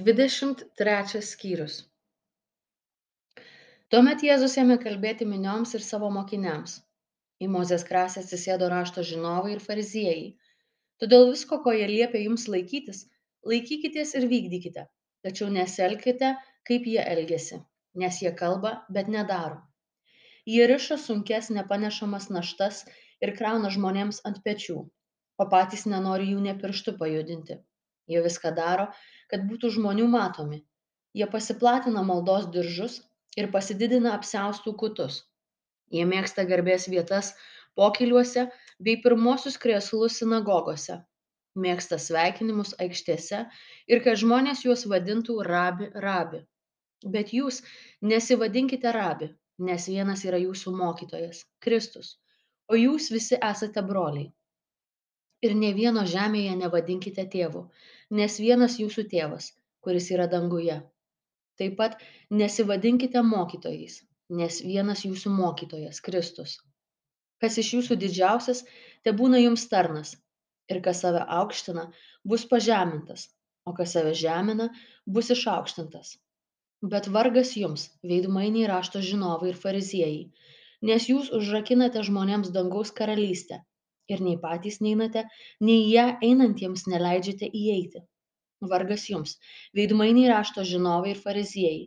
dvidešimt trečias skyrius. Tuomet jėzus ėmė kalbėti minioms ir savo mokiniams. Į mozės krasę atsisėdo rašto žinovai ir fariziejai. Todėl visko ko jie liepia jums laikytis laikykitės ir vykdykite tačiau nesielkite kaip jie elgiasi nes jie kalba bet nedaro. Jie riša sunkias nepanešamas naštas ir krauna žmonėms ant pečių o patys nenori jų nė pirštu pajudinti jie viską daro kad būtų žmonių matomi. Jie pasiplatina maldos diržus ir pasididina apsiaustų kutus. Jie mėgsta garbės vietas pokyliuose bei pirmuosius krėslus sinagogose mėgsta sveikinimus aikštėse ir kad žmonės juos vadintų rabi rabi. Bet jūs nesivadinkite rabi nes vienas yra jūsų mokytojas kristus o jūs visi esate broliai ir nė vieno žemėje nevadinkite tėvu, nes vienas jūsų tėvas, kuris yra danguje. Taip pat nesivadinkite mokytojais, nes vienas jūsų mokytojas - Kristus. Kas iš jūsų didžiausias, te būna jums tarnas, ir kas save aukština, bus pažemintas, o kas save žemina, bus išaukštintas. Bet vargas jums, veidmainiai rašto žinovai ir fariziejai, nes jūs užrakinate žmonėms dangaus karalystę ir nei patys neinate, nei ją einantiems neleidžiate įeiti. Vargas jums, veidmainiai rašto žinovai ir fariziejai,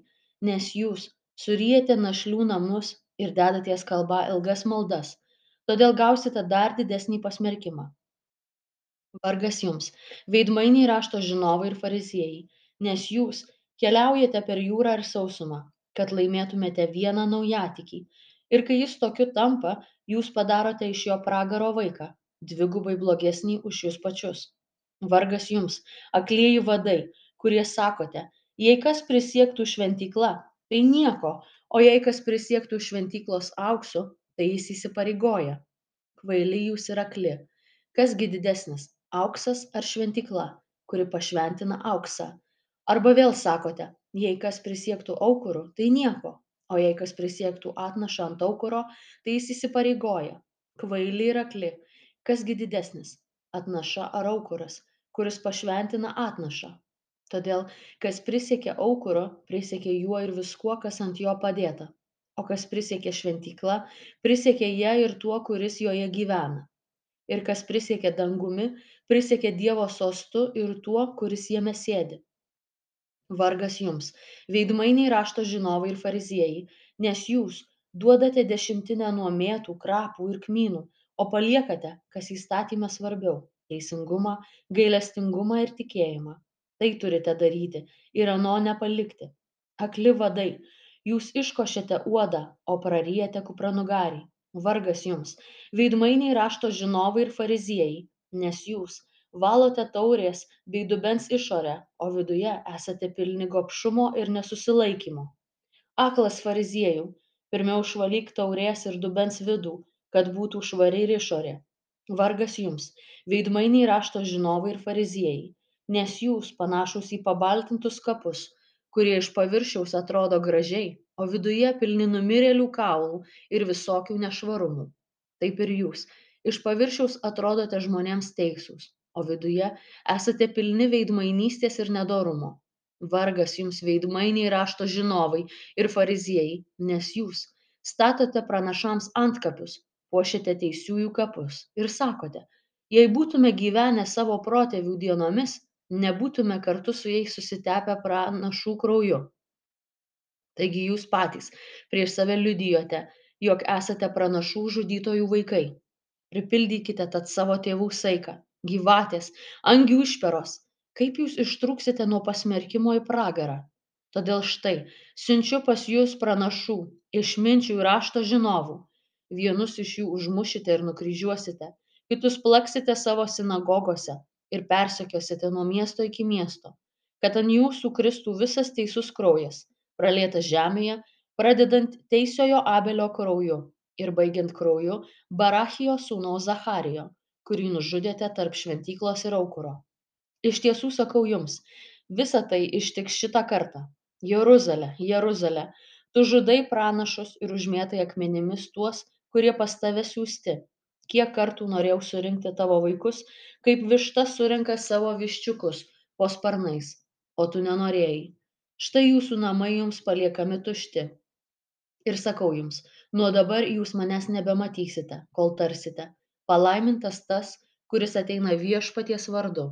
nes jūs surijate našlių namus ir dedaties kalbą ilgas maldas, todėl gausite dar didesnį pasmerkimą. Vargas jums, veidmainiai rašto žinovai ir fariziejai, nes jūs keliaujate per jūrą ir sausumą, kad laimėtumėte vieną naujatikį ir kai jis tokiu tampa jūs padarote iš jo pragaro vaiką. Dvigubai blogesnį už jus pačius. Vargas jums. Aklieji vadai kurie sakote jei kas prisiektų šventykla tai nieko. O jei kas prisiektų šventyklos auksu tai jis įsipareigoja. Kvaili jūs ir akli. Kas gi didesnis auksas ar šventykla kuri pašventina auksą? Arba vėl sakote jei kas prisiektų aukuru tai nieko o jei kas prisiektų atnašą ant aukuro tai jis įsipareigoja. Kvaili ir akli. Kas gi didesnis? Atnaša ar aukuras kuris pašventina atnašą. Todėl kas prisiekia aukuro prisiekia juo ir viskuo kas ant jo padėta. O kas prisiekia šventykla prisiekia ja ir tuo kuris joje gyvena. Ir kas prisiekia dangumi prisiekia dievo sostu ir tuo kuris jame sėdi vargas jums. Veidmainiai rašto žinovai ir fariziejai nes jūs duodate dešimtinę nuo mėtų krapų ir kmynų o paliekate kas įstatyme svarbiau teisingumą gailestingumą ir tikėjimą. Tai turite daryti ir ano nepalikti. Akli vadai. Jūs iškošiate uodą o praryjate kupranugarį. Vargas jums. Veidmainiai rašto žinovai ir fariziejai nes jūs valote taurės bei dubens išorę o viduje esate pilni gobšumo ir nesusilaikymo. Aklas fariziejau pirmiau išvalyk taurės ir dubens vidų kad būtų švari ir išorė. Vargas jums veidmainiai rašto žinovai ir fariziejai nes jūs panašūs į pabaltintus kapus kurie iš paviršiaus atrodo gražiai o viduje pilni numirėlių kaulų ir visokių nešvarumų. Taip ir jūs iš paviršiaus atrodote žmonėms teisūs o viduje esate pilni veidmainystės ir nedorumo. Vargas jums veidmainiai rašto žinovai ir fariziejai nes jūs statote pranašams antkapius puošiate teisiųjų kapus ir sakote jei būtume gyvenę savo protėvių dienomis nebūtume kartu su jais susitepę pranašų krauju. Taigi jūs patys prieš save liudijote jog esate pranašų žudytojų vaikai. Pripildykite tad savo tėvų saiką gyvatės angių išperos kaip jūs ištrūksite nuo pasmerkimo į pragarą? Todėl štai siunčiu pas jus pranašų išminčių ir rašto žinovų. Vienus iš jų užmušite ir nukryžiuosite kitus plaksite savo sinagogose ir persekiosite nuo miesto iki miesto. Kad ant jūsų kristų visas teisus kraujas pralietas žemėje pradedant teisiojo abelio krauju ir baigiant krauju barachijo sūnaus zacharijo kurį nužudėte tarp šventyklos ir aukuro iš tiesų sakau jums visa tai ištiks šitą kartą jeruzale jeruzale tu žudai pranašus ir užmėtai akmenimis tuos kurie pas tave siųsti kiek kartų norėjau surinkti tavo vaikus kaip višta surenka savo viščiukus po sparnais o tu nenorėjai. Štai jūsų namai jums paliekami tušti. Ir sakau jums, nuo dabar jūs manęs nebematysite, kol tarsite. Palaimintas tas, kuris ateina viešpaties vardu.